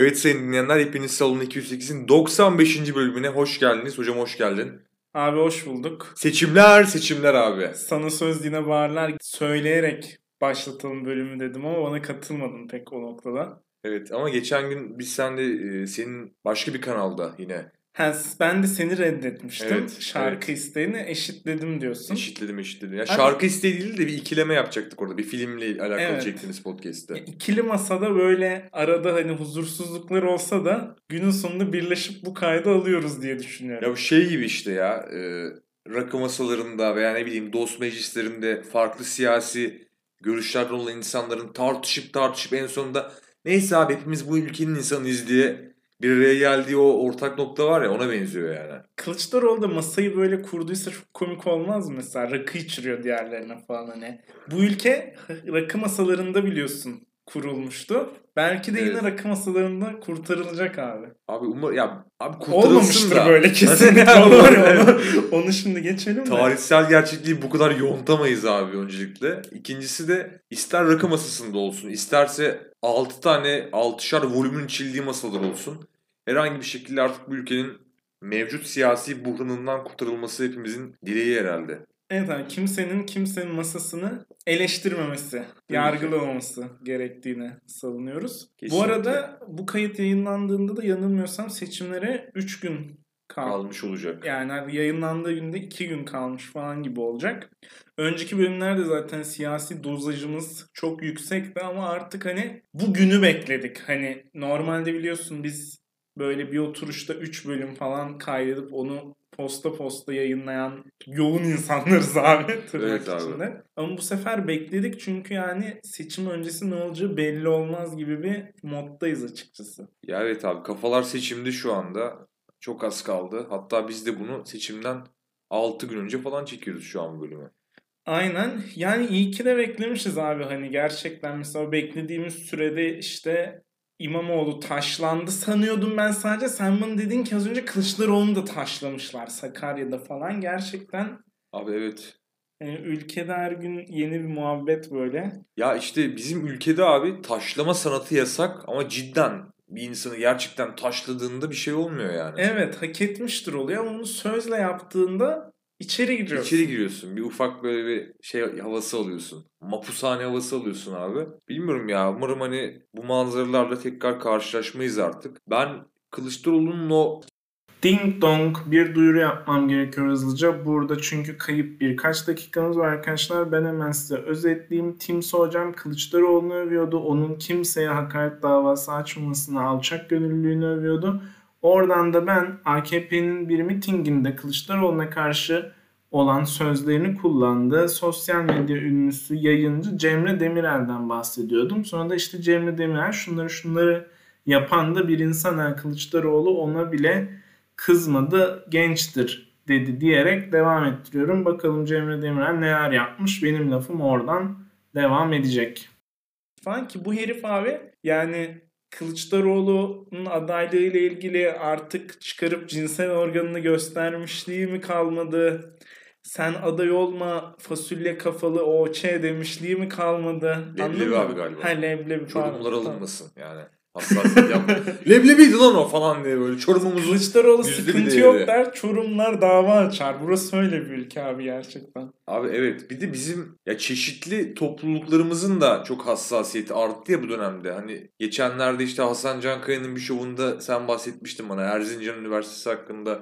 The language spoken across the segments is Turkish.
Evet sayın dinleyenler hepiniz Salon 208'in 95. bölümüne hoş geldiniz. Hocam hoş geldin. Abi hoş bulduk. Seçimler seçimler abi. Sana söz dine bağırlar söyleyerek başlatalım bölümü dedim ama bana katılmadın pek o noktada. Evet ama geçen gün biz sen de e, senin başka bir kanalda yine Ha, ben de seni reddetmiştim. Evet, Şarkı evet. isteğini eşitledim diyorsun. eşitledim eşitledim. Ya Abi- şarkı isteği değil de bir ikileme yapacaktık orada. Bir filmle alakalı Evet. çektiğiniz podcast'te. Ya, İkili masada böyle arada hani huzursuzluklar olsa da günün sonunda birleşip bu kaydı alıyoruz diye düşünüyorum. Ya bu şey gibi işte ya. E, rakı masalarında veya ne bileyim dost meclislerinde farklı siyasi görüşlerden olan insanların tartışıp tartışıp en sonunda neyse abi hepimiz bu ülkenin insanıyız diye bir araya geldiği o ortak nokta var ya ona benziyor yani. Kılıçdaroğlu da masayı böyle kurduysa çok komik olmaz mı mesela? Rakı içiriyor diğerlerine falan hani. Bu ülke rakı masalarında biliyorsun kurulmuştu. Belki de yine Evet. rakı masalarında kurtarılacak abi. Abi umar ya abi kurtarılsın Olmamıştır da. böyle kesin. Yani onu, onu, şimdi geçelim de. Tarihsel gerçekliği bu kadar yontamayız abi öncelikle. İkincisi de ister rakı masasında olsun, isterse 6 tane 6'şar volümün içildiği masalar olsun. Herhangi bir şekilde artık bu ülkenin mevcut siyasi buhranından kurtarılması hepimizin dileği herhalde. Evet abi kimsenin kimsenin masasını eleştirmemesi, yargılamaması gerektiğini savunuyoruz. Kesinlikle. Bu arada bu kayıt yayınlandığında da yanılmıyorsam seçimlere 3 gün kaldı. Kalmış olacak. Yani yayınlandığı günde 2 gün kalmış falan gibi olacak. Önceki bölümlerde zaten siyasi dozajımız çok yüksekti ama artık hani bu günü bekledik. Hani normalde biliyorsun biz böyle bir oturuşta 3 bölüm falan kaydedip onu posta posta yayınlayan yoğun insanlarız abi. tırnak Evet abi. içinde. Ama bu sefer bekledik çünkü yani seçim öncesi ne olacağı belli olmaz gibi bir moddayız açıkçası. Ya evet abi kafalar seçimde şu anda. Çok az kaldı. Hatta biz de bunu seçimden 6 gün önce falan çekiyoruz şu an bölümü. Aynen. Yani iyi ki de beklemişiz abi. Hani gerçekten mesela beklediğimiz sürede işte İmamoğlu taşlandı sanıyordum ben sadece. Sen bana dedin ki az önce Kılıçdaroğlu'nu da taşlamışlar Sakarya'da falan. Gerçekten Abi evet. yani ülkede her gün yeni bir muhabbet böyle. Ya işte bizim ülkede abi taşlama sanatı yasak ama cidden bir insanı gerçekten taşladığında bir şey olmuyor yani. Evet hak etmiştir oluyor ama onu sözle yaptığında içeri giriyorsun. İçeri giriyorsun. Bir ufak böyle bir şey havası alıyorsun. Mapushane havası alıyorsun abi. Bilmiyorum ya. Umarım hani bu manzaralarla tekrar karşılaşmayız artık. Ben Kılıçdaroğlu'nun o Ding dong bir duyuru yapmam gerekiyor hızlıca. Burada çünkü kayıp birkaç dakikamız var arkadaşlar. Ben hemen size özetleyeyim. Timso hocam Kılıçdaroğlu'nu övüyordu. Onun kimseye hakaret davası açmamasını, alçak gönüllülüğünü övüyordu. Oradan da ben AKP'nin bir mitinginde Kılıçdaroğlu'na karşı olan sözlerini kullandığı sosyal medya ünlüsü yayıncı Cemre Demirel'den bahsediyordum. Sonra da işte Cemre Demirel şunları şunları yapan da bir insan ha, Kılıçdaroğlu ona bile kızmadı gençtir dedi diyerek devam ettiriyorum. Bakalım Cemre Demirel neler yapmış benim lafım oradan devam edecek. Falan bu herif abi yani Kılıçdaroğlu'nun adaylığı ile ilgili artık çıkarıp cinsel organını göstermişliği mi kalmadı? Sen aday olma fasulye kafalı OÇ demişliği mi kalmadı? Leblebi abi galiba. Ha leblebi. çorumlar alınmasın yani. Hassasiyet yapma. Leblebiydi lan o falan diye böyle çorumumuzun Kılıçdaroğlu sıkıntı yok der, Çorumlar dava açar. Burası öyle bir ülke abi gerçekten. Abi evet bir de bizim ya çeşitli topluluklarımızın da çok hassasiyeti arttı ya bu dönemde. Hani geçenlerde işte Hasan Cankaya'nın bir şovunda sen bahsetmiştin bana Erzincan Üniversitesi hakkında.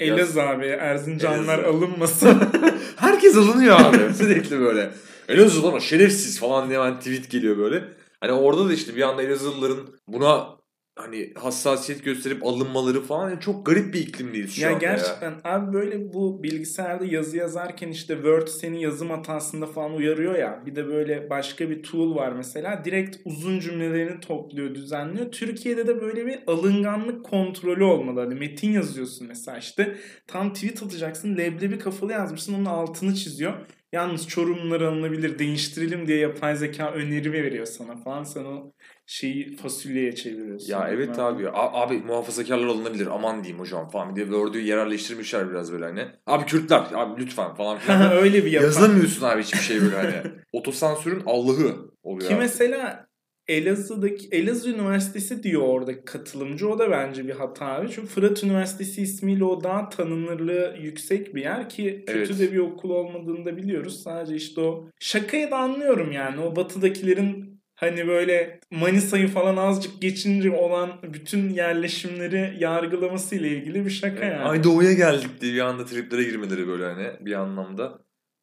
Elazığ abi Erzincanlar Elazığ. alınmasın. Herkes alınıyor abi sürekli böyle. Elazığ lan o şerefsiz falan diye hemen tweet geliyor böyle. Hani orada da işte bir anda Elazığlıların buna hani hassasiyet gösterip alınmaları falan yani çok garip bir iklimdeyiz şu ya anda gerçekten abi böyle bu bilgisayarda yazı yazarken işte Word seni yazım hatasında falan uyarıyor ya. Bir de böyle başka bir tool var mesela. Direkt uzun cümlelerini topluyor, düzenliyor. Türkiye'de de böyle bir alınganlık kontrolü olmalı. Hani metin yazıyorsun mesela işte. Tam tweet atacaksın. Leblebi kafalı yazmışsın. Onun altını çiziyor. Yalnız Çorumlular alınabilir değiştirelim diye yapay zeka öneri veriyor sana falan. Sen o şeyi fasulyeye çeviriyorsun. Ya evet Bilmem abi. A- abi muhafazakarlar alınabilir aman diyeyim hocam falan diye Word'ü yerelleştirmişler biraz böyle hani. Abi Kürtler abi lütfen falan filan. Öyle bir yapay. Yazamıyorsun abi hiçbir şey böyle hani. Otosansürün Allah'ı oluyor Ki abi. mesela Elazığ'daki Elazığ Üniversitesi diyor orada katılımcı. O da bence bir hata abi. Çünkü Fırat Üniversitesi ismiyle o daha tanınırlığı yüksek bir yer ki kötü Evet. de bir okul olmadığını da biliyoruz. Sadece işte o şakayı da anlıyorum yani. O batıdakilerin hani böyle Manisa'yı falan azıcık geçince olan bütün yerleşimleri yargılaması ile ilgili bir şaka yani. Ay doğuya geldik diye bir anda triplere girmeleri böyle hani bir anlamda.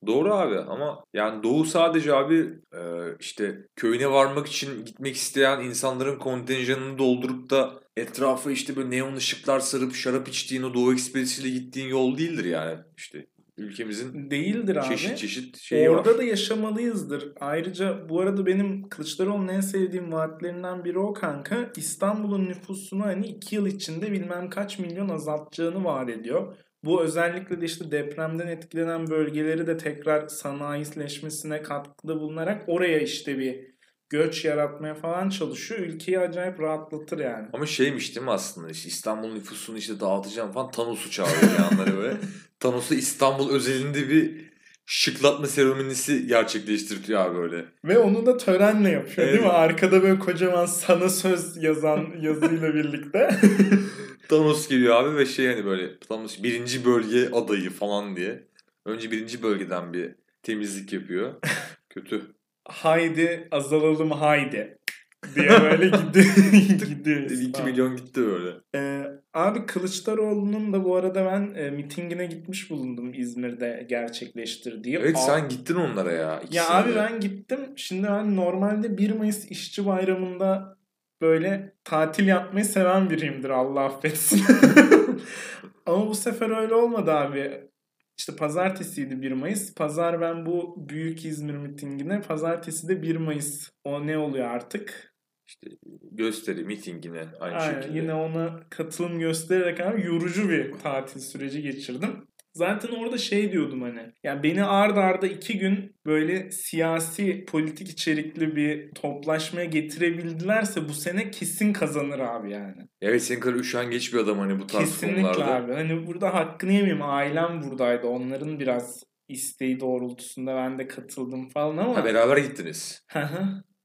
Doğru abi ama yani doğu sadece abi e, işte köyüne varmak için gitmek isteyen insanların kontenjanını doldurup da etrafa işte böyle neon ışıklar sarıp şarap içtiğin o doğu ekspresiyle gittiğin yol değildir yani. İşte ülkemizin Değildir abi. çeşit çeşit şeyi Orada var. da yaşamalıyızdır. Ayrıca bu arada benim Kılıçdaroğlu'nun en sevdiğim vaatlerinden biri o kanka. İstanbul'un nüfusunu hani iki yıl içinde bilmem kaç milyon azaltacağını vaat ediyor. Bu özellikle de işte depremden etkilenen bölgeleri de tekrar sanayileşmesine katkıda bulunarak oraya işte bir göç yaratmaya falan çalışıyor. Ülkeyi acayip rahatlatır yani. Ama şeymiş değil mi aslında işte İstanbul nüfusunu işte dağıtacağım falan Thanos'u çağırıyor yanları böyle. Thanos'u İstanbul özelinde bir şıklatma seremonisi gerçekleştiriyor abi böyle. Ve onu da törenle yapıyor değil mi? Evet. Arkada böyle kocaman sana söz yazan yazıyla birlikte. Thanos geliyor abi ve şey hani böyle Thanos birinci bölge adayı falan diye. Önce birinci bölgeden bir temizlik yapıyor. Kötü. haydi azalalım haydi diye böyle gidiyor. gidiyor. 2 milyon gitti böyle. Ee, abi Kılıçdaroğlu'nun da bu arada ben e, mitingine gitmiş bulundum İzmir'de gerçekleştirdiği. Evet sen gittin onlara ya. Ya abi ben gittim. Şimdi ben normalde 1 Mayıs İşçi Bayramı'nda böyle tatil yapmayı seven biriyimdir Allah affetsin. Ama bu sefer öyle olmadı abi. İşte pazartesiydi 1 Mayıs. Pazar ben bu büyük İzmir mitingine. Pazartesi de 1 Mayıs. O ne oluyor artık? İşte gösteri, mitingine aynı Aynen, şekilde. yine ona katılım göstererek abi yorucu bir tatil süreci geçirdim. Zaten orada şey diyordum hani. Ya beni ard arda iki gün böyle siyasi politik içerikli bir toplaşmaya getirebildilerse bu sene kesin kazanır abi yani. Evet senin kadar üşengeç bir adam hani bu tarz Kesinlikle konularda. abi. Hani burada hakkını yemeyeyim. Ailem buradaydı. Onların biraz isteği doğrultusunda ben de katıldım falan ama. Ha, beraber gittiniz.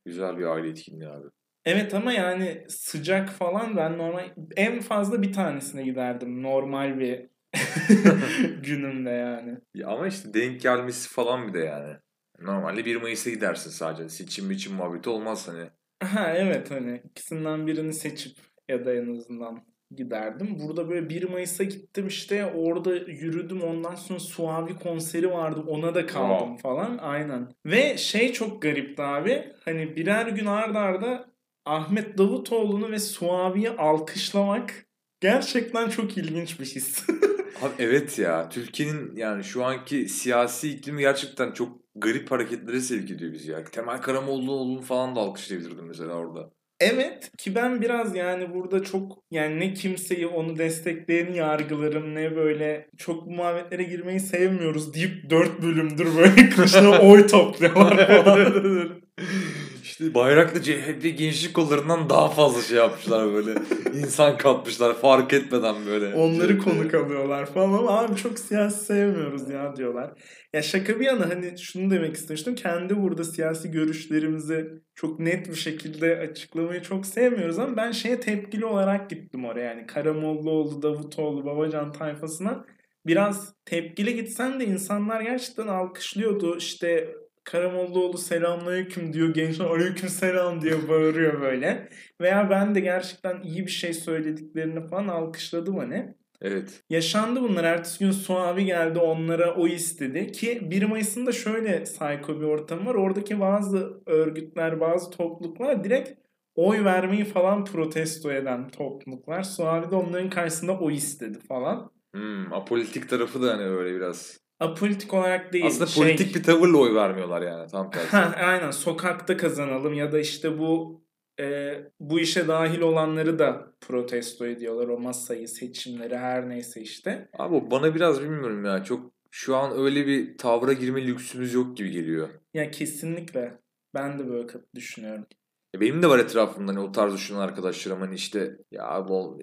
Güzel bir aile etkinliği abi. Evet ama yani sıcak falan ben normal en fazla bir tanesine giderdim normal bir günümde yani. Ya ama işte denk gelmesi falan bir de yani. Normalde 1 Mayıs'a gidersin sadece. Seçim biçim muhabbeti olmaz hani. Ha evet hani ikisinden birini seçip ya da en azından giderdim. Burada böyle 1 Mayıs'a gittim işte orada yürüdüm ondan sonra Suavi konseri vardı ona da kaldım Wow. falan aynen. Ve şey çok garipti abi hani birer gün arda arda Ahmet Davutoğlu'nu ve Suavi'yi alkışlamak gerçekten çok ilginç bir his. Abi evet ya. Türkiye'nin yani şu anki siyasi iklimi gerçekten çok garip hareketlere sevk ediyor bizi ya. Temel Karamollaoğlu'nu falan da alkışlayabilirdim mesela orada. Evet ki ben biraz yani burada çok yani ne kimseyi onu destekleyeni yargılarım ne böyle çok muhabbetlere girmeyi sevmiyoruz deyip 4 bölümdür böyle kışta oy topluyorlar falan. İşte bayraklı CHP gençlik kollarından daha fazla şey yapmışlar böyle. İnsan katmışlar fark etmeden böyle. Onları konuk alıyorlar falan ama abi çok siyasi sevmiyoruz ya diyorlar. Ya şaka bir yana hani şunu demek istemiştim. Kendi burada siyasi görüşlerimizi çok net bir şekilde açıklamayı çok sevmiyoruz ama ben şeye tepkili olarak gittim oraya. Yani Karamollaoğlu, Davutoğlu, Babacan tayfasına biraz tepkili gitsen de insanlar gerçekten alkışlıyordu. İşte Karamollaoğlu selamünaleyküm diyor. Gençler aleyküm selam diye bağırıyor böyle. Veya ben de gerçekten iyi bir şey söylediklerini falan alkışladım hani. Evet. Yaşandı bunlar. Ertesi gün Suavi geldi onlara o istedi. Ki 1 Mayıs'ında şöyle psycho bir ortam var. Oradaki bazı örgütler, bazı topluluklar direkt oy vermeyi falan protesto eden topluluklar. Suavi de onların karşısında oy istedi falan. Hmm, apolitik tarafı da hani öyle biraz. Apolitik olarak değil. Aslında şey- politik bir tavırla oy vermiyorlar yani tam tersi. Ha, aynen sokakta kazanalım ya da işte bu e, bu işe dahil olanları da protesto ediyorlar o masayı seçimleri her neyse işte. Abi bana biraz bilmiyorum ya çok şu an öyle bir tavra girme lüksümüz yok gibi geliyor. Ya kesinlikle ben de böyle düşünüyorum. Ya Benim de var etrafımda hani o tarz düşünen arkadaşlarım hani işte ya bu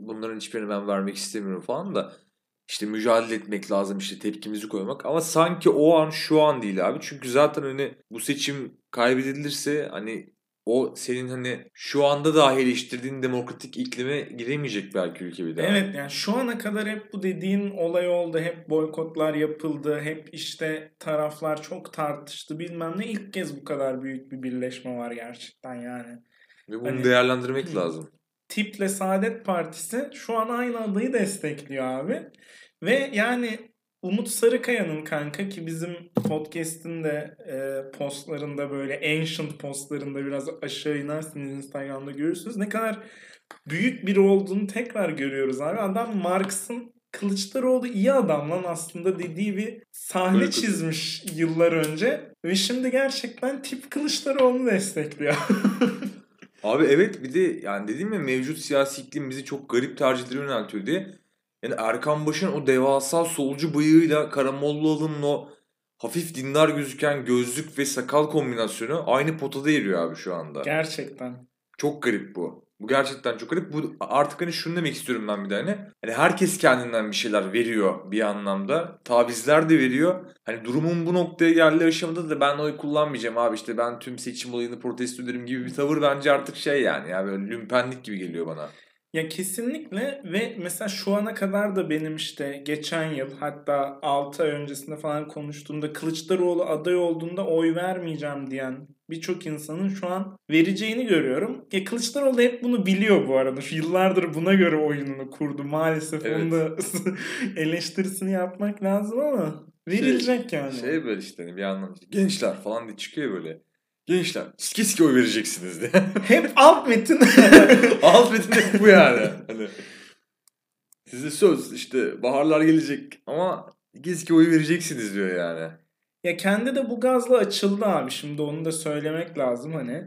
bunların hiçbirini ben vermek istemiyorum falan da işte mücadele etmek lazım işte tepkimizi koymak ama sanki o an şu an değil abi çünkü zaten hani bu seçim kaybedilirse hani o senin hani şu anda dahi eleştirdiğin demokratik iklime giremeyecek belki ülke bir daha. Evet yani şu ana kadar hep bu dediğin olay oldu. Hep boykotlar yapıldı. Hep işte taraflar çok tartıştı bilmem ne. ilk kez bu kadar büyük bir birleşme var gerçekten yani. Ve bunu Hani- değerlendirmek lazım. Tiple Saadet Partisi şu an aynı adayı destekliyor abi. Ve yani Umut Sarıkaya'nın kanka ki bizim podcast'in de e, postlarında böyle ancient postlarında biraz aşağı inersiniz Instagram'da görürsünüz. Ne kadar büyük biri olduğunu tekrar görüyoruz abi. Adam Marx'ın Kılıçdaroğlu iyi adam lan aslında dediği bir sahne Evet. çizmiş yıllar önce. Ve şimdi gerçekten tip Kılıçdaroğlu'nu destekliyor. Abi evet bir de yani dediğim ya mevcut siyasi iklim bizi çok garip tercihlere yöneltiyor diye. Yani Erkan Baş'ın o devasa solcu bıyığıyla Karamollaoğlu'nun o hafif dindar gözüken gözlük ve sakal kombinasyonu aynı potada eriyor abi şu anda. gerçekten. Çok garip bu. Bu gerçekten çok garip. Bu artık hani şunu demek istiyorum ben bir de hani. Hani herkes kendinden bir şeyler veriyor bir anlamda. Tavizler de veriyor. Hani durumun bu noktaya geldiği aşamada da ben oy kullanmayacağım abi işte ben tüm seçim olayını protesto ederim gibi bir tavır bence artık şey yani. Ya böyle lümpenlik gibi geliyor bana. Ya kesinlikle ve mesela şu ana kadar da benim işte geçen yıl hatta 6 ay öncesinde falan konuştuğumda Kılıçdaroğlu aday olduğunda oy vermeyeceğim diyen birçok insanın şu an vereceğini görüyorum. Ya Kılıçdaroğlu hep bunu biliyor bu arada. Yıllardır buna göre oyununu kurdu. Maalesef Evet. onu da eleştirisini yapmak lazım ama verilecek yani. Şey böyle işte hani bir anlam gençler falan diye çıkıyor böyle. Gençler sike sike oy vereceksiniz diye. Hep alt metin. Alt metin hep bu yani. Hani size söz işte baharlar gelecek ama sike sike oy vereceksiniz diyor yani. Ya kendi de bu gazla açıldı abi. Şimdi onu da söylemek lazım hani.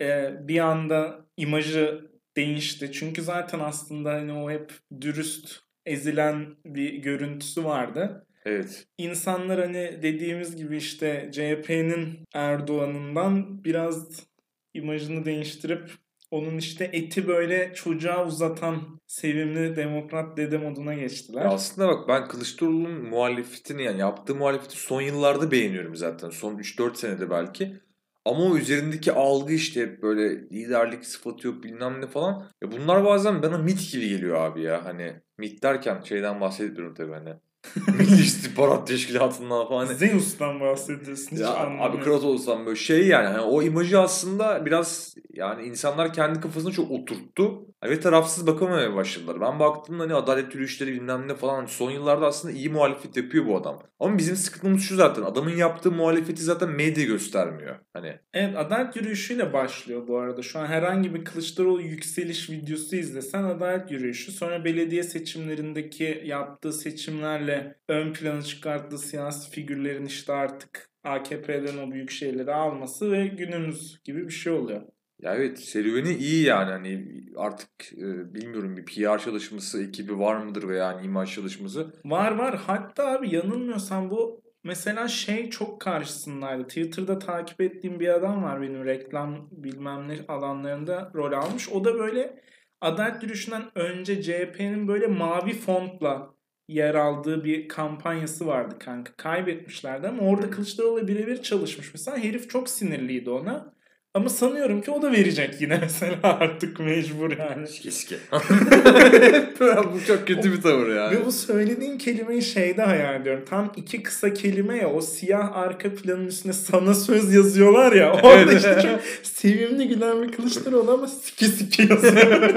Ee, bir anda imajı değişti. Çünkü zaten aslında hani o hep dürüst ezilen bir görüntüsü vardı. Evet. İnsanlar hani dediğimiz gibi işte CHP'nin Erdoğan'ından biraz imajını değiştirip onun işte eti böyle çocuğa uzatan sevimli demokrat dede moduna geçtiler. Ya aslında bak ben Kılıçdaroğlu'nun muhalefetini yani yaptığı muhalefeti son yıllarda beğeniyorum zaten. Son 3-4 senede belki. Ama o üzerindeki algı işte hep böyle liderlik sıfatı yok bilmem ne falan. Ya bunlar bazen bana mit gibi geliyor abi ya. Hani mit derken şeyden bahsetmiyorum tabii hani. Milli İstihbarat Teşkilatı'ndan falan. Hani Zeus'tan bahsediyorsun. Ya abi olsam böyle şey yani hani o imajı aslında biraz yani insanlar kendi kafasına çok oturttu ve tarafsız bakamamaya başladılar. Ben baktığımda hani adalet yürüyüşleri bilmem ne falan hani son yıllarda aslında iyi muhalefet yapıyor bu adam. Ama bizim sıkıntımız şu zaten adamın yaptığı muhalefeti zaten medya göstermiyor. Hani Evet adalet yürüyüşüyle başlıyor bu arada. Şu an herhangi bir Kılıçdaroğlu yükseliş videosu izlesen adalet yürüyüşü. Sonra belediye seçimlerindeki yaptığı seçimlerle ön plana çıkarttığı siyasi figürlerin işte artık AKP'den o büyük şeyleri alması ve günümüz gibi bir şey oluyor. ya evet serüveni iyi yani hani artık e, bilmiyorum bir PR çalışması ekibi var mıdır veya yani imaj çalışması. Var var. Hatta abi yanılmıyorsam bu mesela şey çok karşısındaydı. Twitter'da takip ettiğim bir adam var benim reklam bilmem ne alanlarında rol almış. O da böyle adalet yürüyüşünden önce CHP'nin böyle mavi fontla yer aldığı bir kampanyası vardı kanka. Kaybetmişlerdi ama orada Kılıçdaroğlu birebir çalışmış. Mesela herif çok sinirliydi ona. Ama sanıyorum ki o da verecek yine mesela artık mecbur yani. Keşke. bu çok kötü bir tavır yani. Ve bu söylediğin kelimeyi şeyde hayal ediyorum. Tam iki kısa kelime ya o siyah arka planın üstüne sana söz yazıyorlar ya. Orada işte çok sevimli gülen bir Kılıçdaroğlu ama sike sike yazıyor.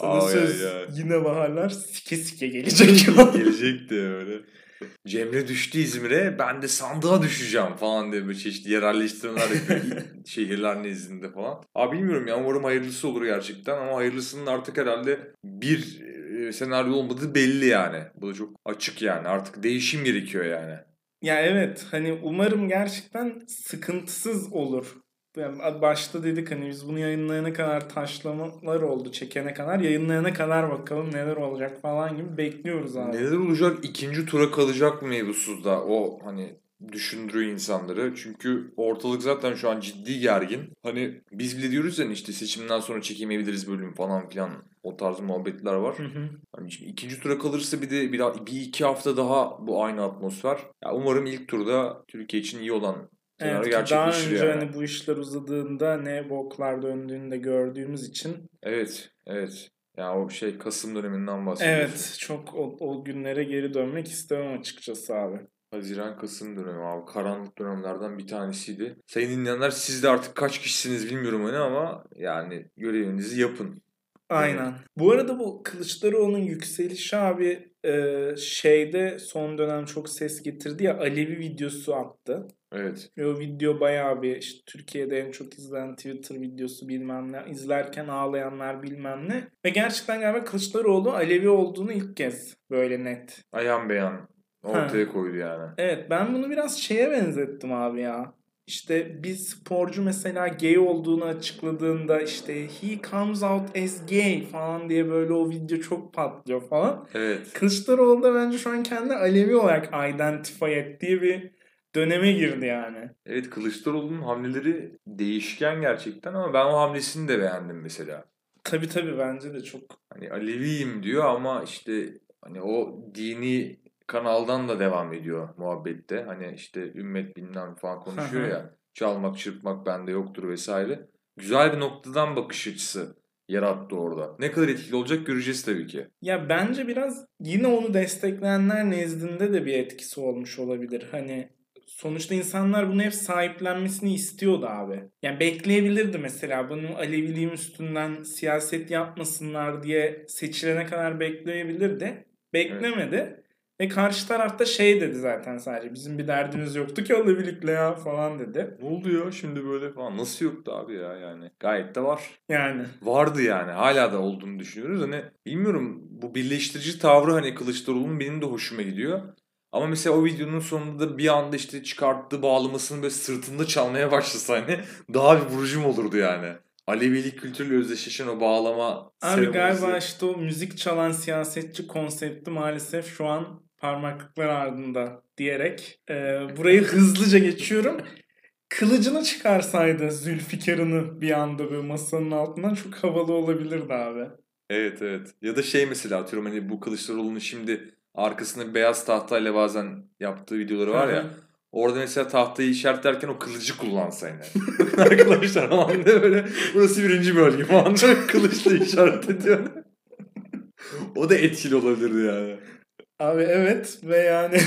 Sana Ay, söz ay. yine baharlar sike sike gelecek. Gelecek de öyle. Cemre düştü İzmir'e ben de sandığa düşeceğim falan diye böyle çeşitli yerelleştirmeler yapıyor şehirler nezdinde falan. Abi bilmiyorum ya umarım hayırlısı olur gerçekten ama hayırlısının artık herhalde bir e, senaryo olmadığı belli yani. Bu da çok açık yani artık değişim gerekiyor yani. ya evet hani umarım gerçekten sıkıntısız olur. Yani başta dedik hani biz bunu yayınlayana kadar taşlamalar oldu çekene kadar yayınlayana kadar bakalım neler olacak falan gibi bekliyoruz abi. Neler olacak ikinci tura kalacak mı mevzusu da o hani düşündürüyor insanları. Çünkü ortalık zaten şu an ciddi gergin. Hani biz bile diyoruz ya hani işte seçimden sonra çekemeyebiliriz bölüm falan filan. O tarz muhabbetler var. Hı hı. Hani şimdi ikinci tura kalırsa bir de bir, bir iki hafta daha bu aynı atmosfer. Ya umarım ilk turda Türkiye için iyi olan Evet, ki daha önce yani. hani bu işler uzadığında ne boklar döndüğünü de gördüğümüz için Evet, evet. Yani o şey Kasım döneminden bahsediyorsun. evet çok o, o günlere geri dönmek istemem açıkçası abi. Haziran Kasım dönemi abi. Karanlık dönemlerden bir tanesiydi. Sayın dinleyenler siz de artık kaç kişisiniz bilmiyorum hani ama yani görevinizi yapın. Aynen. Bu arada bu Kılıçdaroğlu'nun yükselişi abi e, şeyde son dönem çok ses getirdi ya Alevi videosu attı. Evet. Ve o video bayağı bir işte Türkiye'de en çok izlenen Twitter videosu bilmem ne. izlerken ağlayanlar bilmem ne. Ve gerçekten galiba Kılıçdaroğlu Alevi olduğunu ilk kez böyle net. Ayan beyan ortaya koydu yani. Evet ben bunu biraz şeye benzettim abi ya. İşte bir sporcu mesela gay olduğunu açıkladığında işte he comes out as gay falan diye böyle o video çok patlıyor falan. Evet. Kılıçdaroğlu da bence şu an kendi Alevi olarak identify ettiği bir döneme girdi yani. Evet Kılıçdaroğlu'nun hamleleri değişken gerçekten ama ben o hamlesini de beğendim mesela. Tabii tabii bence de çok Hani Aleviyim diyor ama işte hani o dini kanaldan da devam ediyor muhabbette. Hani işte ümmet bilmem falan konuşuyor ya. Çalmak çırpmak bende yoktur vesaire. Güzel bir noktadan bakış açısı yarattı orada. Ne kadar etkili olacak göreceğiz tabii ki. Ya bence biraz yine onu destekleyenler nezdinde de bir etkisi olmuş olabilir. Hani sonuçta insanlar bunu hep sahiplenmesini istiyordu abi. Yani bekleyebilirdi mesela bunun Aleviliğim üstünden siyaset yapmasınlar diye seçilene kadar bekleyebilirdi. Beklemedi. Ve karşı tarafta şey dedi zaten sadece bizim bir derdimiz yoktu ki Alevilikle ya falan dedi. Ne oldu ya şimdi böyle falan? Nasıl yoktu abi ya yani? Gayet de var. Yani Vardı yani. Hala da olduğunu düşünüyoruz. Hani bilmiyorum bu birleştirici tavrı hani Kılıçdaroğlu'nun benim de hoşuma gidiyor. Ama mesela o videonun sonunda da bir anda işte çıkarttığı bağlamasını böyle sırtında çalmaya başlasa hani daha bir vurucum olurdu yani. Alevilik kültürüyle özdeşleşen o bağlama Abi seremonisi. galiba işte o müzik çalan siyasetçi konsepti maalesef şu an parmaklıklar ardında diyerek e, burayı hızlıca geçiyorum. Kılıcını çıkarsaydı Zülfikar'ını bir anda böyle masanın altından çok havalı olabilirdi abi. Evet evet. Ya da şey mesela atıyorum hani bu Kılıçdaroğlu'nun şimdi arkasında beyaz tahtayla bazen yaptığı videoları var ya. Orada mesela tahtayı işaretlerken o kılıcı kullansa yine. Arkadaşlar o anda böyle burası birinci bölge falan kılıçla işaret ediyor. o da etkili olabilirdi yani. Abi evet ve yani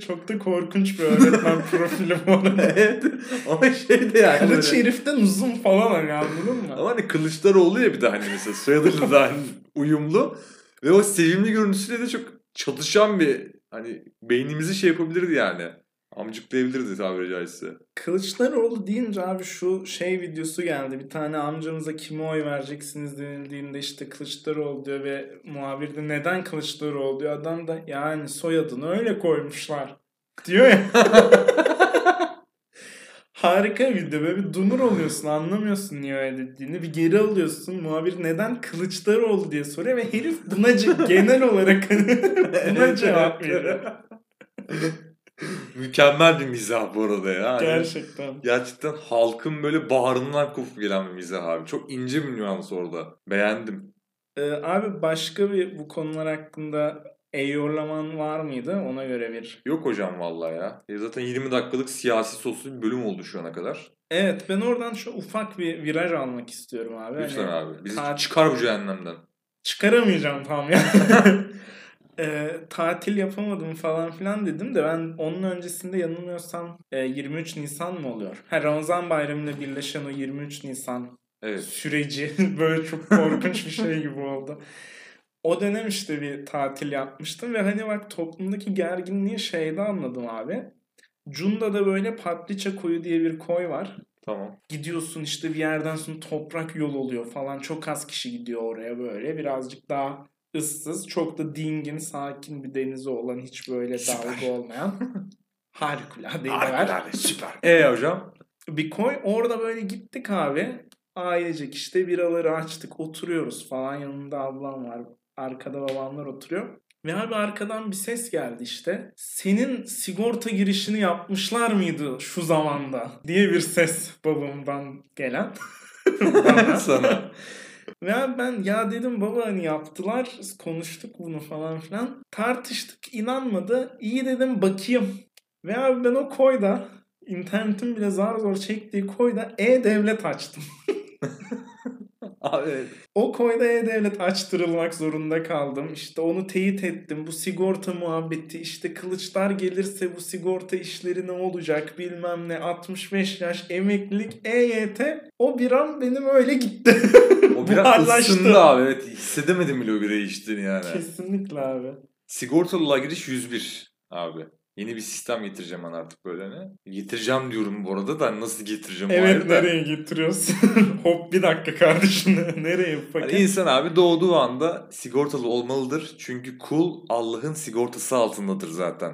çok da korkunç bir öğretmen profili bu arada. evet ama şey de yani. Kılıç böyle- heriften uzun falan hani anladın mı? Ama hani Kılıçdaroğlu ya bir de hani mesela soyadıyla da hani uyumlu. Ve o sevimli görüntüsüyle de çok çatışan bir hani beynimizi şey yapabilirdi yani. Amcıklayabilirdi tabiri caizse. Kılıçdaroğlu deyince abi şu şey videosu geldi. Bir tane amcanıza kime oy vereceksiniz denildiğinde işte Kılıçdaroğlu diyor ve muhabir de neden Kılıçdaroğlu diyor. Adam da yani soyadını öyle koymuşlar diyor ya. Harika bir video. Böyle bir dumur oluyorsun. Anlamıyorsun niye öyle dediğini. Bir geri alıyorsun. Muhabir neden Kılıçdaroğlu diye soruyor ve herif buna genel olarak buna cevap veriyor. Mükemmel bir mizah bu arada ya. Hani Gerçekten. Gerçekten halkın böyle bağrından kopup gelen bir mizah abi. Çok ince bir nüans orada. Beğendim. Ee, abi başka bir bu konular hakkında eyorlaman var mıydı? Ona göre bir. Yok hocam vallahi ya. E zaten 20 dakikalık siyasi soslu bir bölüm oldu şu ana kadar. Evet ben oradan şu ufak bir viraj almak istiyorum abi. Lütfen Hani abi. Bizi tat- çıkar bu cehennemden. Çıkaramayacağım tam ya. Ee, tatil yapamadım falan filan dedim de ben onun öncesinde yanılmıyorsam e, 23 Nisan mı oluyor? Ha, Ramazan bayramıyla birleşen o 23 Nisan Evet. süreci böyle çok korkunç bir şey gibi oldu. O dönem işte bir tatil yapmıştım ve hani bak toplumdaki gerginliği şeyde anladım abi. Cunda'da böyle Patliça koyu diye bir koy var. Tamam. Gidiyorsun işte bir yerden sonra toprak yol oluyor falan. Çok az kişi gidiyor oraya böyle. Birazcık daha ıssız. Çok da dingin, sakin bir denizi olan hiç böyle dalga olmayan. Harikulade. yer. süper. E hocam? Bir koy orada böyle gittik abi. Ailecek işte biraları açtık oturuyoruz falan yanında ablam var. Arkada babamlar oturuyor. Ve abi arkadan bir ses geldi işte. Senin sigorta girişini yapmışlar mıydı şu zamanda? Diye bir ses babamdan gelen. Sana. Ve ben ya dedim baba hani yaptılar konuştuk bunu falan filan. Tartıştık inanmadı. İyi dedim bakayım. Ve abi ben o koyda internetin bile zar zor çektiği koyda e-devlet açtım. Abi evet. O koyda e-devlet açtırılmak zorunda kaldım. İşte onu teyit ettim. Bu sigorta muhabbeti işte kılıçlar gelirse bu sigorta işleri ne olacak bilmem ne 65 yaş emeklilik EYT o bir an benim öyle gitti. Biraz ısındı abi. Evet hissedemedim bile o birayı içtiğini yani. Kesinlikle abi. Sigortalılığa giriş 101 abi. Yeni bir sistem getireceğim ben artık böyle ne? Getireceğim diyorum bu arada da nasıl getireceğim Evet nereye getiriyorsun? Hop bir dakika kardeşim nereye Hani paket? insan abi doğduğu anda sigortalı olmalıdır. Çünkü kul Allah'ın sigortası altındadır zaten.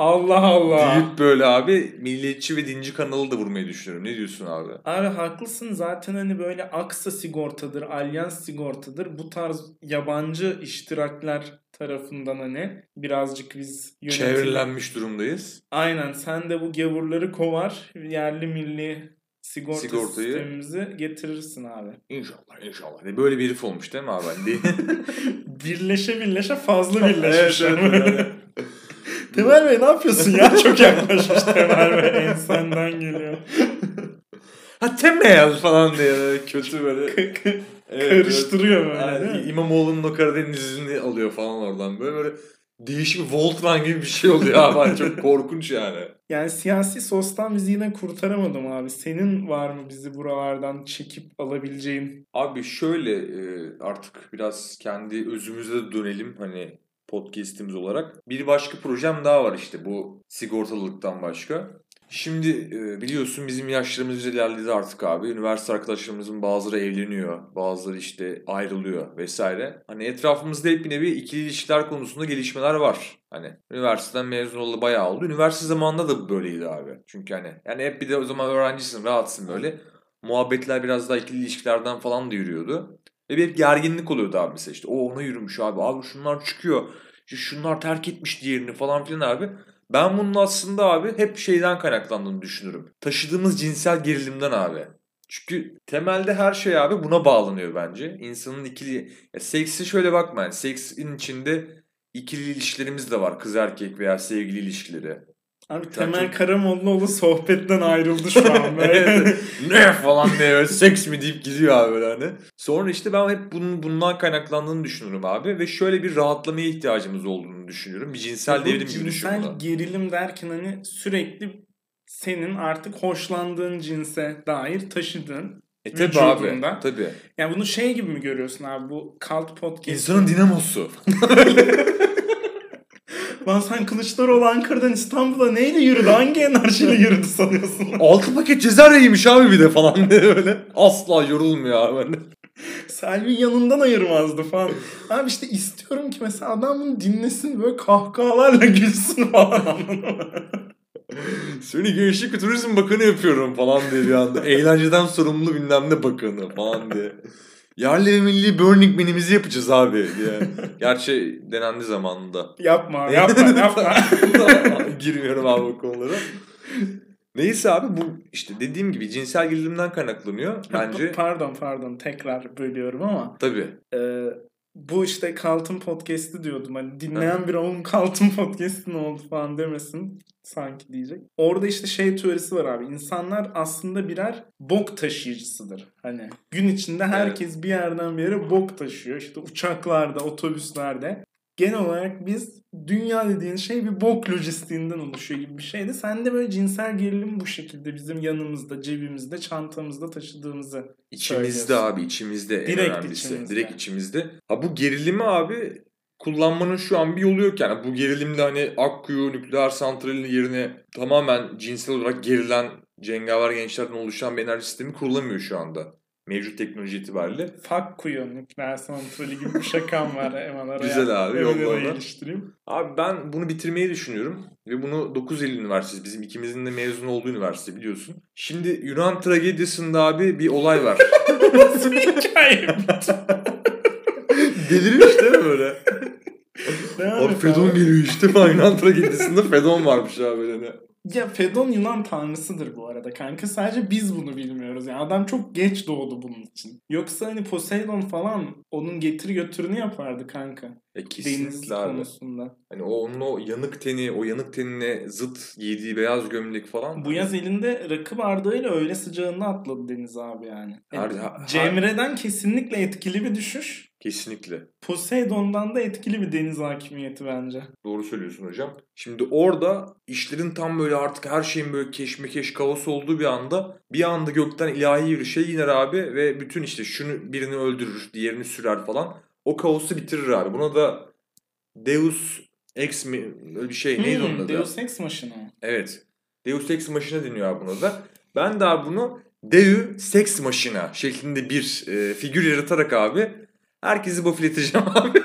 Allah Allah. Deyip böyle abi milliyetçi ve dinci kanalı da vurmayı düşünüyorum. Ne diyorsun abi? Abi haklısın zaten hani böyle Aksa sigortadır, Alyans sigortadır. Bu tarz yabancı iştirakler tarafından hani birazcık biz yönetim... Çevrilenmiş durumdayız. Aynen sen de bu gavurları kovar yerli milli sigorta Sigortayı- sistemimizi getirirsin abi. İnşallah inşallah. diye Böyle bir herif olmuş değil mi abi? Hani birleşe birleşe fazla Evet, birleşmiş. evet, yani. Temel Bey ne yapıyorsun ya? Çok yaklaşmış Temel Bey. Ensenden geliyor. ha temel falan diye böyle kötü böyle. Evet, Karıştırıyor böyle Yani? İmamoğlu'nun o Karadeniz'ini alıyor falan oradan. Böyle böyle değişik Voltran gibi bir şey oluyor abi. Çok korkunç yani. Yani siyasi sostan bizi yine kurtaramadım abi. Senin var mı bizi buralardan çekip alabileceğin? Abi şöyle e, artık biraz kendi özümüze dönelim hani podcast'imiz olarak. Bir başka projem daha var işte bu sigortalılıktan başka. Şimdi e, biliyorsun bizim yaşlarımız ilerledi artık abi. Üniversite arkadaşlarımızın bazıları evleniyor, bazıları işte ayrılıyor vesaire. Hani etrafımızda hep bir nevi ikili ilişkiler konusunda gelişmeler var. Hani üniversiteden mezun olalı bayağı oldu. Üniversite zamanında da böyleydi abi. Çünkü hani yani hep bir de o zaman öğrencisin, rahatsın böyle. Muhabbetler biraz daha ikili ilişkilerden falan da yürüyordu. Ve bir gerginlik oluyordu abi mesela işte. O ona yürümüş abi. Abi şunlar çıkıyor. İşte şunlar terk etmiş diğerini falan filan abi. Ben bunun aslında abi hep şeyden kaynaklandığını düşünürüm. Taşıdığımız cinsel gerilimden abi. Çünkü temelde her şey abi buna bağlanıyor bence. İnsanın ikili... Ya seksi şöyle bakma yani. Seksin içinde ikili ilişkilerimiz de var. Kız erkek veya sevgili ilişkileri. Abi Temel çok- Karamollaoğlu sohbetten ayrıldı şu an. Böyle. Evet. ne falan diye böyle seks mi deyip gidiyor abi böyle hani. Sonra işte ben hep bunun bundan kaynaklandığını düşünürüm abi ve şöyle bir rahatlamaya ihtiyacımız olduğunu düşünüyorum. Bir cinsel devrim gibi düşün cinsel gerilim derken hani sürekli senin artık hoşlandığın cinse dair taşıdığın. E tabi abi. Tabi. Yani bunu şey gibi mi görüyorsun abi bu Cult Podcast? İnsanın dinamosu. Lan sen Kılıçdaroğlu Ankara'dan İstanbul'a neyle yürüdü? Hangi enerjiyle yürüdü sanıyorsun? Altı paket cezar yemiş abi bir de falan diye böyle. Asla yorulmuyor abi. Selvi yanından ayırmazdı falan. Abi işte istiyorum ki mesela adam bunu dinlesin böyle kahkahalarla gülsün falan? Seni Gençlik ve Turizm Bakanı yapıyorum falan diye bir anda. Eğlenceden sorumlu bilmem ne bakanı falan diye. Yerli ve milli Burning Man'imizi yapacağız abi diye. Gerçi denendi zamanında. Yapma abi, yapma yapma. Girmiyorum abi bu konulara. Neyse abi bu işte dediğim gibi cinsel gerilimden kaynaklanıyor bence. pardon pardon tekrar bölüyorum ama Tabii. e, bu işte Kaltın Podcast'ı diyordum. Hani dinleyen bir oğlum Kaltın Podcast'ı ne oldu falan demesin sanki diyecek. Orada işte şey teorisi var abi. İnsanlar aslında birer bok taşıyıcısıdır. Hani gün içinde herkes bir yerden bir yere bok taşıyor. İşte uçaklarda, otobüslerde. Genel olarak biz dünya dediğin şey bir bok lojistiğinden oluşuyor gibi bir şeydi. Sen de böyle cinsel gerilim bu şekilde bizim yanımızda, cebimizde, çantamızda taşıdığımızı İçimizde abi içimizde en Direkt önemlisi. içimizde. Direkt içimizde. Ha bu gerilimi abi kullanmanın şu an bir yolu yok yani. Bu gerilimde hani Akkuyu nükleer santralinin yerine tamamen cinsel olarak gerilen cengaver gençlerden oluşan bir enerji sistemi kurulamıyor şu anda. Mevcut teknoloji itibariyle. Fuck kuyu nükleer santrali gibi bir şakam var hemen araya. Güzel abi, yolla iliştireyim. Abi ben bunu bitirmeyi düşünüyorum. Ve bunu 9 Eylül Üniversitesi. Bizim ikimizin de mezun olduğu üniversite biliyorsun. Şimdi Yunan tragedisinde abi bir olay var. Nasıl bir hikaye? Delirmiş değil mi böyle? Abi Fedon geliyor işte. Yunan tragedisinde Fedon varmış abi böyle. Ya Fedon Yunan tanrısıdır bu arada kanka. Sadece biz bunu bilmiyoruz. Yani adam çok geç doğdu bunun için. Yoksa hani Poseidon falan onun getir götürünü yapardı kanka. E Deniz konusunda. Hani o onun o yanık teni, o yanık tenine zıt giydiği beyaz gömlek falan. Bu yaz elinde rakı bardağıyla öyle sıcağında atladı Deniz abi yani. Her- her- Cemre'den kesinlikle etkili bir düşüş. Kesinlikle. Poseidon'dan da etkili bir deniz hakimiyeti bence. Doğru söylüyorsun hocam. Şimdi orada işlerin tam böyle artık her şeyin böyle keşmekeş kaos olduğu bir anda bir anda gökten ilahi bir şey iner abi ve bütün işte şunu birini öldürür, diğerini sürer falan. O kaosu bitirir abi. Buna da Deus Ex mi öyle bir şey neydi onun Hmm, adı? Deus Ex Machina. Evet. Deus Ex Machina deniyor abi buna da. Ben daha bunu Deu Sex Machina şeklinde bir e, figür yaratarak abi herkesi bofleteceğim abi.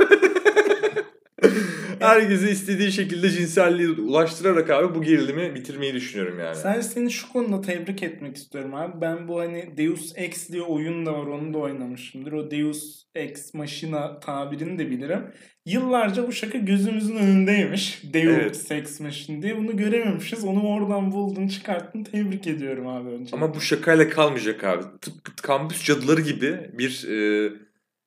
Herkesi istediği şekilde cinselliğe ulaştırarak abi bu gerilimi bitirmeyi düşünüyorum yani. Sadece seni şu konuda tebrik etmek istiyorum abi. Ben bu hani Deus Ex diye oyun da var onu da oynamışımdır. O Deus Ex Machina tabirini de bilirim. Yıllarca bu şaka gözümüzün önündeymiş. Deus Evet. Ex Machina diye bunu görememişiz. Onu oradan buldun çıkarttın tebrik ediyorum abi önce. Ama bu şakayla kalmayacak abi. Tıpkı kampüs cadıları gibi bir e,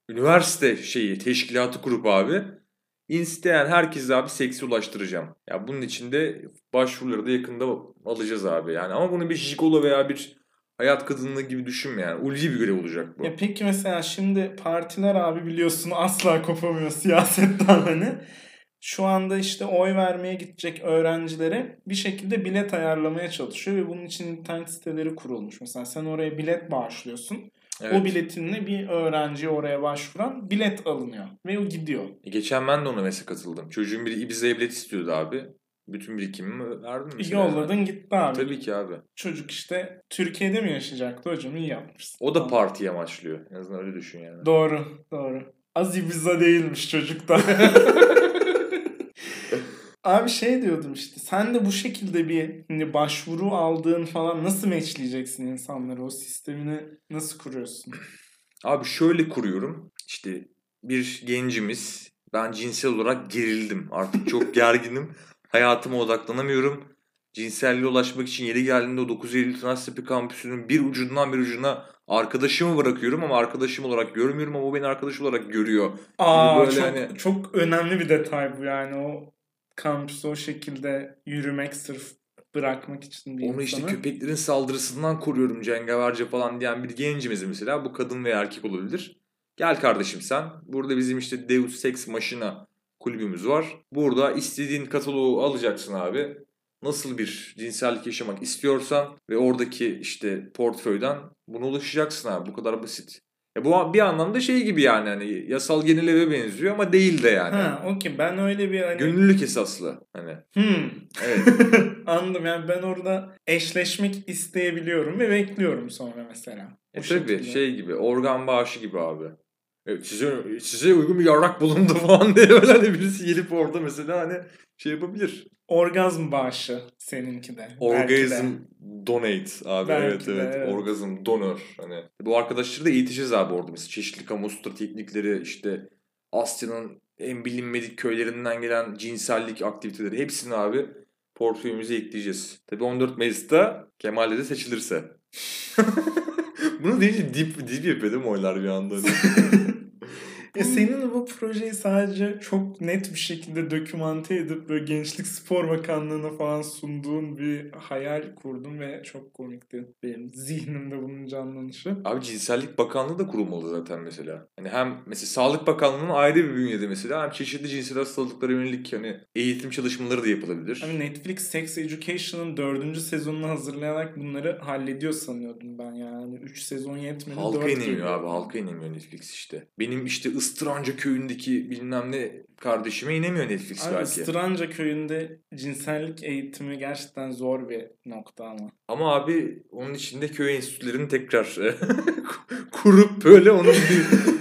üniversite şeyi, teşkilatı kurup abi isteyen herkese abi seksi ulaştıracağım. Ya bunun için de başvuruları da yakında alacağız abi yani. Ama bunu bir jigolo veya bir hayat kadınlığı gibi düşünme yani. Ulvi bir görev olacak bu. Ya peki mesela şimdi partiler abi biliyorsun asla kopamıyor siyasetten hani. Şu anda işte oy vermeye gidecek öğrencilere bir şekilde bilet ayarlamaya çalışıyor ve bunun için internet siteleri kurulmuş. Mesela sen oraya bilet bağışlıyorsun. Evet. O biletinle bir öğrenci oraya başvuran bilet alınıyor ve o gidiyor. E, Geçen ben de ona mesela katıldım. Çocuğun biri Ibiza bilet istiyordu abi. Bütün birikimimi verdim mesela. Yolladın gitti abi. Tabii ki abi. Çocuk işte Türkiye'de mi yaşayacaktı hocam iyi yapmışsın. O da partiye amaçlıyor. En azından öyle düşün yani. Doğru doğru. Az Ibiza değilmiş çocuk da. Abi şey diyordum işte sen de bu şekilde bir hani başvuru aldığın falan nasıl matchleyeceksin insanları o sistemini nasıl kuruyorsun? Abi şöyle kuruyorum. İşte bir gencimiz. Ben cinsel olarak gerildim. Artık çok gerginim. Hayatıma odaklanamıyorum. Cinselliğe ulaşmak için yeri geldiğinde o 9 Eylül Tınaztepe kampüsünün bir ucundan bir ucuna arkadaşımı bırakıyorum ama arkadaşım olarak görmüyorum ama o beni arkadaş olarak görüyor. Aa böyle çok, hani- çok önemli bir detay bu yani o kampüse o şekilde yürümek sırf bırakmak için bir Onu işte köpeklerin saldırısından koruyorum cengaverce falan diyen bir gencimiz mesela. Bu kadın veya erkek olabilir. Gel kardeşim sen. Burada bizim işte Deus Sex Machina kulübümüz var. Burada istediğin kataloğu alacaksın abi. Nasıl bir cinsellik yaşamak istiyorsan ve oradaki işte portföyden buna ulaşacaksın abi. Bu kadar basit. Ya bu bir anlamda şey gibi yani hani yasal genel eve benziyor ama değil de yani. Ha okey ben öyle bir hani... Gönüllülük esaslı hani. Hmm. Evet. Anladım yani ben orada eşleşmek isteyebiliyorum ve bekliyorum sonra mesela. E şekilde. şey gibi organ bağışı gibi abi. Evet size size uygun bir yarrak bulundu falan diye böyle hani birisi gelip orada mesela hani şey yapabilir. Orgazm bağışı seninki de. Orgazm donate abi Belki evet de, evet. evet. Orgazm donor hani. Bu arkadaşları da eğiteceğiz abi orada mesela çeşitli kamu teknikleri işte Asya'nın en bilinmedik köylerinden gelen cinsellik aktiviteleri hepsini abi portföyümüze ekleyeceğiz. Tabii 14 Mayıs'ta Kemal'de de seçilirse. Bunu deyince dip, dip yapıyor değil mi oylar bir anda? Ya senin bu projeyi sadece çok net bir şekilde dokümante edip böyle Gençlik Spor Bakanlığı'na falan sunduğun bir hayal kurdum ve çok komikti benim zihnimde bunun canlanışı. Abi Cinsellik Bakanlığı da kurulmalı zaten mesela. Hani hem mesela Sağlık Bakanlığı'nın ayrı bir bünyede mesela hem çeşitli cinsel hastalıklara yönelik hani eğitim çalışmaları da yapılabilir. Hani Netflix Sex Education'ın dördüncü sezonunu hazırlayarak bunları hallediyor sanıyordum ben yani. Üç sezon yetmedi. Halka inemiyor geliyor. abi halka inemiyor Netflix işte. Benim işte Istranca köyündeki bilmem ne kardeşime inemiyor Netflix Abi belki. Stranca köyünde cinsellik eğitimi gerçekten zor bir nokta ama. Ama abi onun içinde köy enstitülerini tekrar kurup böyle onun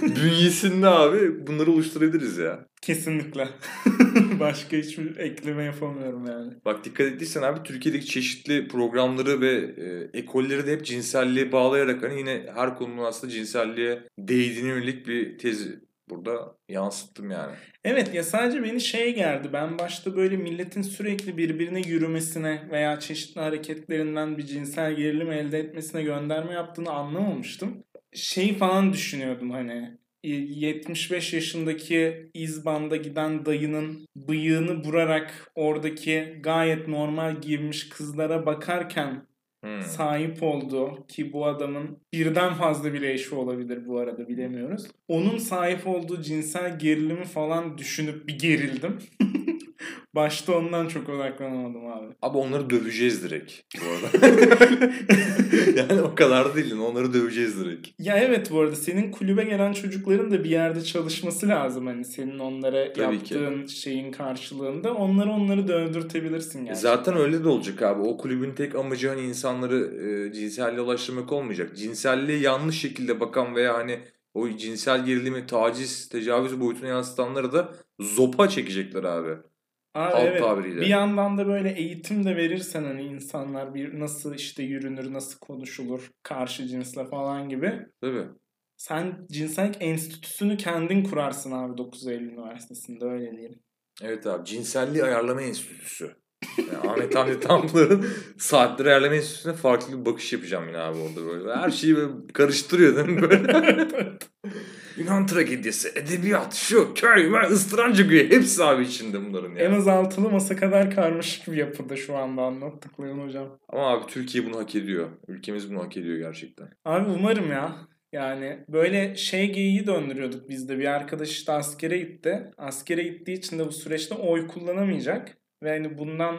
bünyesinde abi bunları oluşturabiliriz ya. Kesinlikle. Başka hiçbir ekleme yapamıyorum yani. Bak dikkat ettiysen abi Türkiye'deki çeşitli programları ve e, ekolleri de hep cinselliğe bağlayarak hani yine her konunun aslında cinselliğe değdiğine yönelik bir tez burada yansıttım yani. Evet ya sadece beni şey geldi. Ben başta böyle milletin sürekli birbirine yürümesine veya çeşitli hareketlerinden bir cinsel gerilim elde etmesine gönderme yaptığını anlamamıştım. Şey falan düşünüyordum hani 75 yaşındaki İzban'da giden dayının bıyığını vurarak oradaki gayet normal giymiş kızlara bakarken Hmm. sahip olduğu ki bu adamın birden fazla bile eşi olabilir bu arada bilemiyoruz. Onun sahip olduğu cinsel gerilimi falan düşünüp bir gerildim. Başta ondan çok odaklanamadım abi. Abi onları döveceğiz direkt bu arada. yani kadar değil. Onları döveceğiz direkt. Ya evet bu arada senin kulübe gelen çocukların da bir yerde çalışması lazım. Hani senin onlara Tabii yaptığın şeyin karşılığında. Onları onları dövdürtebilirsin gerçekten. Zaten öyle de olacak abi. O kulübün tek amacı hani insanları e, cinselliğe ulaştırmak olmayacak. Cinselliğe yanlış şekilde bakan veya hani o cinsel gerilimi, taciz, tecavüz boyutuna yansıtanları da zopa çekecekler abi. Abi halk evet. tabiriyle. Bir yandan da böyle eğitim de verirsen hani insanlar bir nasıl işte yürünür, nasıl konuşulur karşı cinsle falan gibi. Tabii. Sen cinsellik enstitüsünü kendin kurarsın abi 9 Eylül Üniversitesi'nde öyle diyeyim. Evet abi. Cinselliği Ayarlama Enstitüsü. Yani Ahmet Hamdi Tanpınar'ın saatleri ayarlama enstitüsüne farklı bir bakış yapacağım yine abi orada böyle. Her şeyi böyle karıştırıyor değil mi böyle? Yunan tragedisi, edebiyat, şu, köy, ben ıstıranca güye. Hepsi abi içinde bunların ya. En az altılı masa kadar karmaşık bir yapıda şu anda anlattıkların hocam. Ama abi Türkiye bunu hak ediyor. Ülkemiz bunu hak ediyor gerçekten. Abi umarım ya. Yani böyle şey geyiği döndürüyorduk biz de. Bir arkadaş işte askere gitti. Askere gittiği için de bu süreçte oy kullanamayacak. Ve hani bundan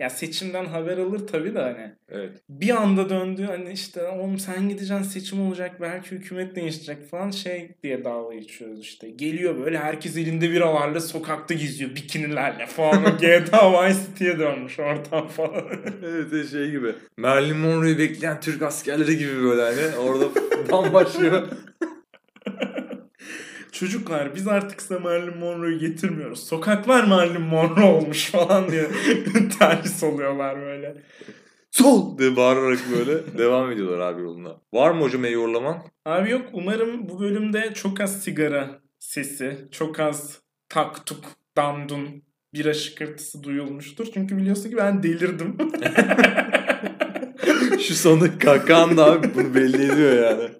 ya seçimden haber alır tabii de hani. Evet. Bir anda döndü hani işte oğlum sen gideceksin seçim olacak belki hükümet değişecek falan şey diye dalga geçiyoruz işte. Geliyor böyle herkes elinde biralarla sokakta geziyor bikinilerle falan. GTA Vice City'ye dönmüş ortam falan. Evet şey gibi. Marilyn Monroe'yu bekleyen Türk askerleri gibi böyle hani. Orada bambaşka. Çocuklar biz artık size Marilyn Monroe'yu getirmiyoruz. Sokaklar Marilyn Monroe olmuş falan diye terhis oluyorlar böyle. Sol diye bağırarak böyle devam ediyorlar abi yoluna. Var mı hocam eyorlaman? Abi yok umarım bu bölümde çok az sigara sesi, çok az tak tuk dandun bira şıkırtısı duyulmuştur. Çünkü biliyorsun ki ben delirdim. Şu sonunda kakan da abi bunu belli ediyor yani.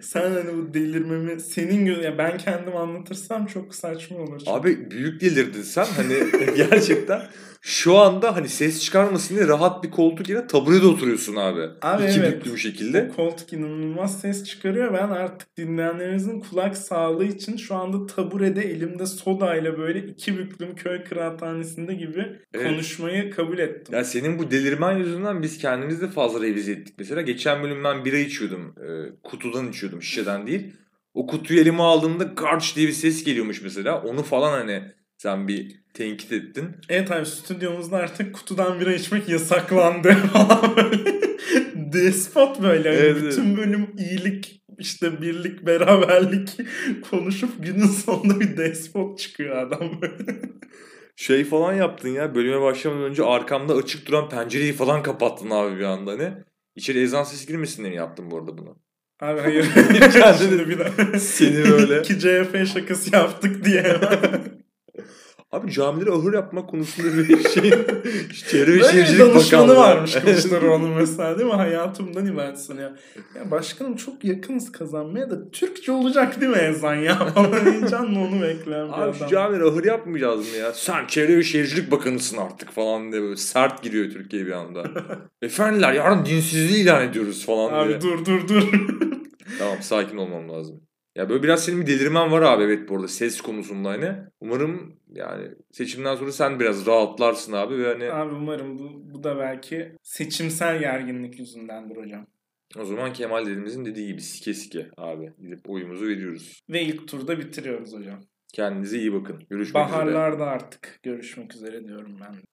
Sen hani bu delirmemi senin gö- ya ben kendim anlatırsam çok saçma olur. çünkü. Abi büyük delirdin sen hani gerçekten şu anda hani ses çıkarmasın diye rahat bir koltuk yerine taburede oturuyorsun abi. Abi İki evet. büklü bir şekilde. O koltuk inanılmaz ses çıkarıyor. Ben artık dinleyenlerimizin kulak sağlığı için şu anda taburede elimde sodayla böyle iki büklüm köy kıraathanesinde gibi Evet. konuşmayı kabul ettim. Ya senin bu delirmen yüzünden biz kendimiz de fazla revize ettik. Mesela geçen bölüm ben bira içiyordum. E, kutudan içiyordum şişeden değil. O kutuyu elime aldığımda garç diye bir ses geliyormuş mesela. Onu falan hani sen bir tenkit ettin. Evet abi stüdyomuzda artık kutudan bira içmek yasaklandı falan böyle. Despot böyle. Evet, Bütün bölüm iyilik işte birlik beraberlik konuşup günün sonunda bir despot çıkıyor adam böyle. Şey falan yaptın ya bölüme başlamadan önce arkamda açık duran pencereyi falan kapattın abi bir anda hani. İçeri ezan sesi girmesin diye yaptım bu arada bunu. Abi hayır. Kendini- bir daha. Seni böyle. İki CHP şakası yaptık diye. Abi camileri ahır yapmak konusunda bir şey. Çevre ve Şehircilik Bakanlığı. varmış Kılıçdaroğlu'nun mesela değil mi? Hayatımdan ibaret sanıyor. Ya başkanım çok yakınız kazanmaya da Türkçe olacak değil mi ezan ya? Heyecanla onu bekleyen bir Abi şu adam. camileri ahır yapmayacağız mı ya? Sen Çevre ve Şehircilik Bakanısın artık falan diye böyle sert giriyor Türkiye bir anda. Efendiler yarın dinsizliği ilan ediyoruz falan diye. Abi dur dur dur. Tamam sakin olmam lazım. Ya böyle biraz senin bir delirmen var abi evet bu arada ses konusunda hani. Umarım yani seçimden sonra sen biraz rahatlarsın abi ve hani Abi umarım bu, bu da belki seçimsel gerginlik yüzündendir hocam. o zaman Kemal dedemizin dediği gibi sike sike abi gidip oyumuzu veriyoruz. Ve ilk turda bitiriyoruz hocam. Kendinize iyi bakın. Görüşmek üzere. Baharlarda artık görüşmek üzere diyorum ben.